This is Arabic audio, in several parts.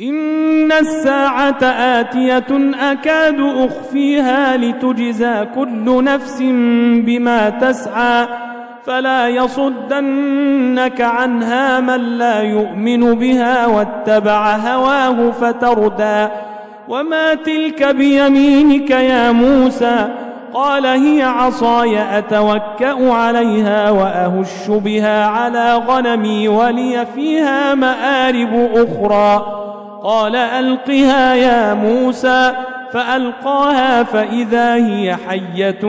إن الساعة آتية أكاد أخفيها لتجزى كل نفس بما تسعى فلا يصدنك عنها من لا يؤمن بها واتبع هواه فتردى وما تلك بيمينك يا موسى قال هي عصاي أتوكأ عليها وأهش بها على غنمي ولي فيها مآرب أخرى قال ألقها يا موسى فألقاها فإذا هي حية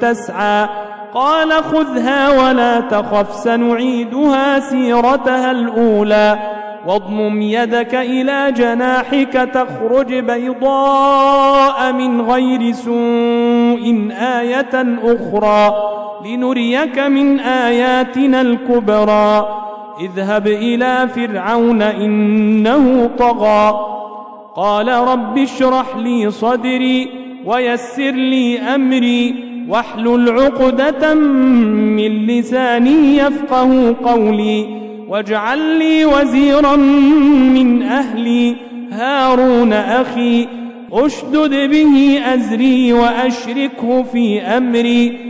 تسعى. قال خذها ولا تخف سنعيدها سيرتها الأولى. واضمم يدك إلى جناحك تخرج بيضاء من غير سوء آية أخرى. لنريك من آياتنا الكبرى. اذهب إلى فرعون إنه طغى. قال رب اشرح لي صدري ويسر لي أمري واحلل عقدة من لساني يفقه قولي واجعل لي وزيرا من أهلي. هارون أخي أشدد به أزري وأشركه في أمري.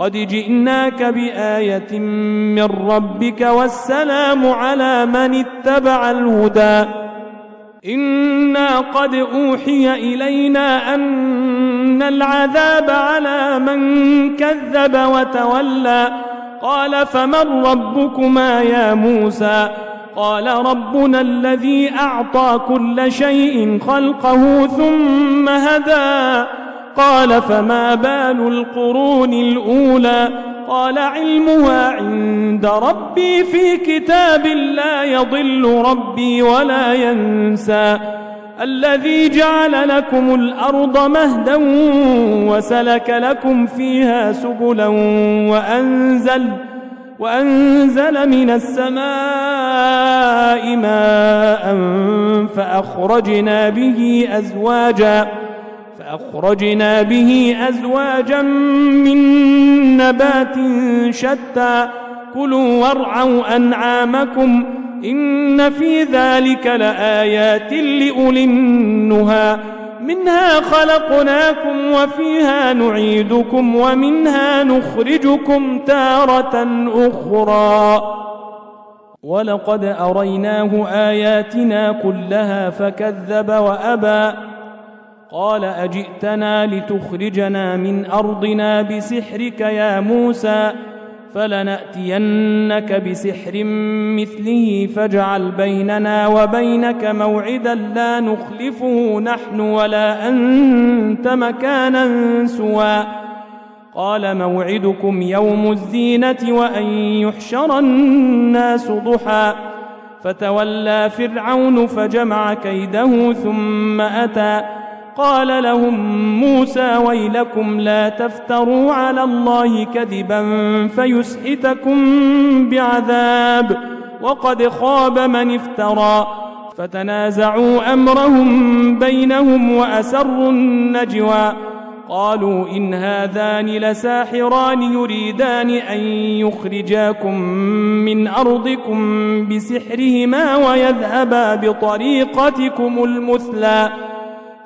قد جئناك بآية من ربك والسلام على من اتبع الهدى. إنا قد أوحي إلينا أن العذاب على من كذب وتولى. قال فمن ربكما يا موسى؟ قال ربنا الذي أعطى كل شيء خلقه ثم هدى. قال فما بال القرون الأولى قال علمها عند ربي في كتاب لا يضل ربي ولا ينسى الذي جعل لكم الأرض مهدا وسلك لكم فيها سبلا وأنزل وأنزل من السماء ماء فأخرجنا به أزواجا فأخرجنا به أزواجا من نبات شتى. كلوا وارعوا أنعامكم إن في ذلك لآيات لأولي النهى. منها خلقناكم وفيها نعيدكم ومنها نخرجكم تارة أخرى. ولقد أريناه آياتنا كلها فكذب وأبى. قال أجئتنا لتخرجنا من أرضنا بسحرك يا موسى فلنأتينك بسحر مثله فاجعل بيننا وبينك موعدا لا نخلفه نحن ولا أنت مكانا سوى. قال موعدكم يوم الزينة وأن يحشر الناس ضحى. فتولى فرعون فجمع كيده ثم أتى. قال لهم موسى ويلكم لا تفتروا على الله كذبا فيسحتكم بعذاب وقد خاب من افترى فتنازعوا أمرهم بينهم وأسروا النجوى قالوا إن هذان لساحران يريدان أن يخرجاكم من أرضكم بسحرهما ويذهبا بطريقتكم المثلى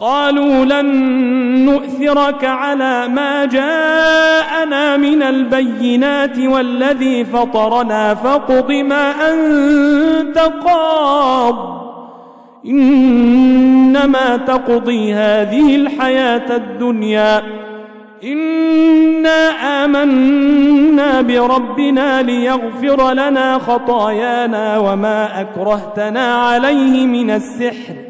قالوا لن نؤثرك على ما جاءنا من البينات والذي فطرنا فاقض ما أنت قاض. إنما تقضي هذه الحياة الدنيا. إنا آمنا بربنا ليغفر لنا خطايانا وما أكرهتنا عليه من السحر.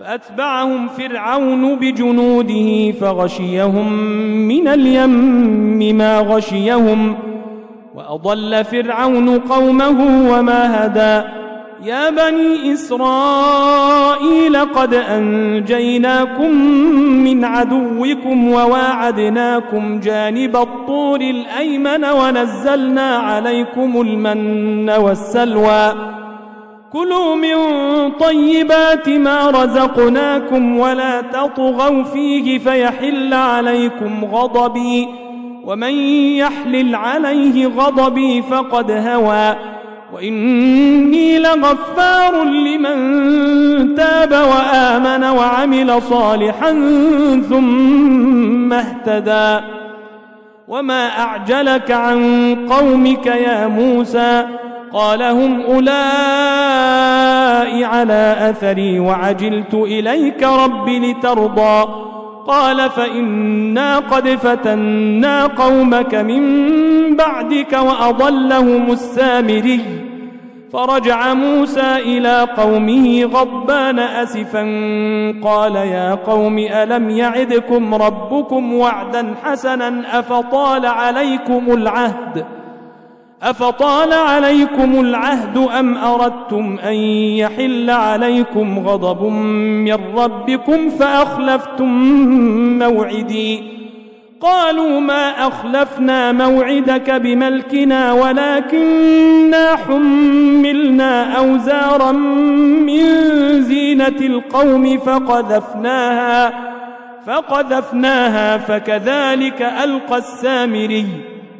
فأتبعهم فرعون بجنوده فغشيهم من اليم ما غشيهم وأضل فرعون قومه وما هدى. يا بني إسرائيل قد أنجيناكم من عدوكم وواعدناكم جانب الطور الأيمن ونزلنا عليكم المن والسلوى. كلوا من طيبات ما رزقناكم ولا تطغوا فيه فيحل عليكم غضبي ومن يحلل عليه غضبي فقد هوى وإني لغفار لمن تاب وآمن وعمل صالحا ثم اهتدى وما أعجلك عن قومك يا موسى قال هم أولئك على أثري وعجلت إليك رب لترضى. قال فإنا قد فتنا قومك من بعدك وأضلهم السامري. فرجع موسى إلى قومه غضبان أسفا. قال يا قوم ألم يعدكم ربكم وعدا حسنا أفطال عليكم العهد؟ أفطال عليكم العهد أم أردتم أن يحل عليكم غضب من ربكم فأخلفتم موعدي؟ قالوا ما أخلفنا موعدك بملكنا ولكننا حملنا أوزارا من زينة القوم فقذفناها فقذفناها فكذلك ألقى السامري.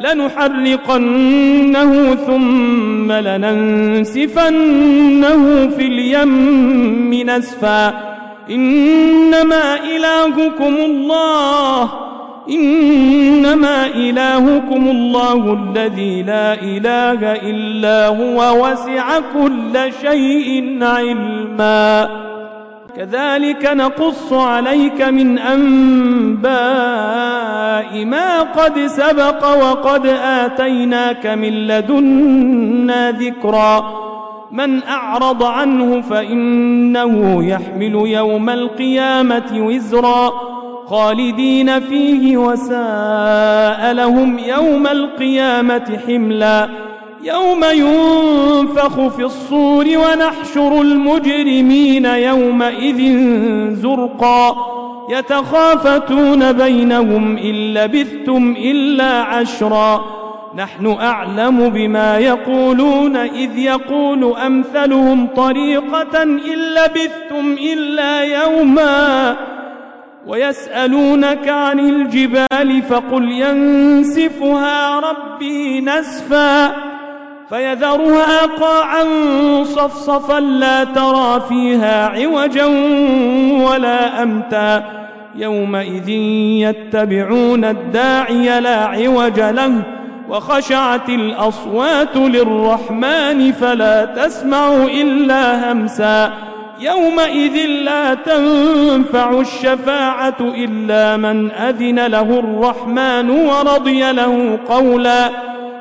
لنحرقنه ثم لننسفنه في اليم نسفا. إنما إلهكم الله. إنما إلهكم الله الذي لا إله إلا هو وسع كل شيء علما. كذلك نقص عليك من أنباء ما قد سبق وقد آتيناك من لدنا ذكرا. من أعرض عنه فإنه يحمل يوم القيامة وزرا. خالدين فيه وساء لهم يوم القيامة حملا. يوم ينفخ في الصور ونحشر المجرمين يومئذ زرقا. يتخافتون بينهم إن لبثتم إلا عشرا. نحن أعلم بما يقولون إذ يقول أمثلهم طريقة إن لبثتم إلا يوما. ويسألونك عن الجبال فقل ينسفها ربي نسفا. فيذرها قاعا صفصفا لا ترى فيها عوجا ولا أمتا. يومئذ يتبعون الداعي لا عوج له وخشعت الأصوات للرحمن فلا تسمع إلا همسا. يومئذ لا تنفع الشفاعة إلا من أذن له الرحمن ورضي له قولا.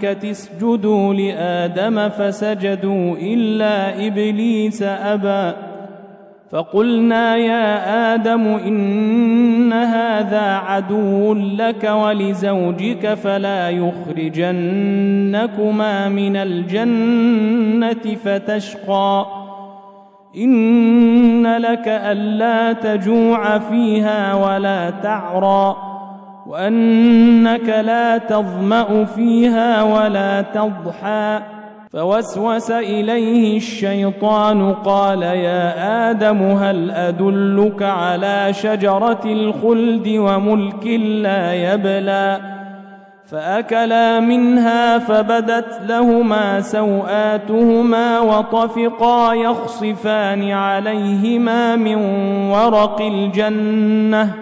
اسجدوا لآدم فسجدوا إلا إبليس أبى. فقلنا يا آدم إن هذا عدو لك ولزوجك فلا يخرجنكما من الجنة فتشقى. إن لك ألا تجوع فيها ولا تعرى. وأنك لا تظمأ فيها ولا تضحى. فوسوس إليه الشيطان قال يا آدم هل أدلك على شجرة الخلد وملك لا يبلى؟ فأكلا منها فبدت لهما سوآتهما وطفقا يخصفان عليهما من ورق الجنة.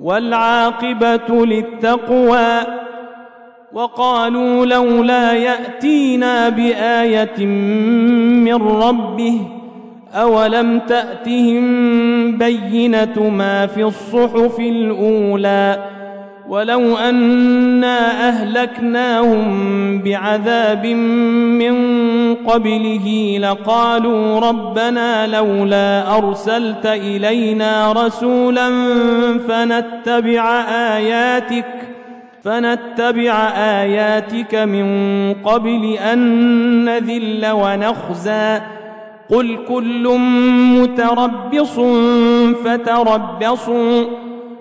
والعاقبة للتقوى. وقالوا لولا يأتينا بآية من ربه أولم تأتهم بينة ما في الصحف الأولى ولو أنا أهلكناهم بعذاب من قبله لقالوا ربنا لولا أرسلت إلينا رسولا فنتبع آياتك فنتبع آياتك من قبل أن نذل ونخزى قل كل متربص فتربصوا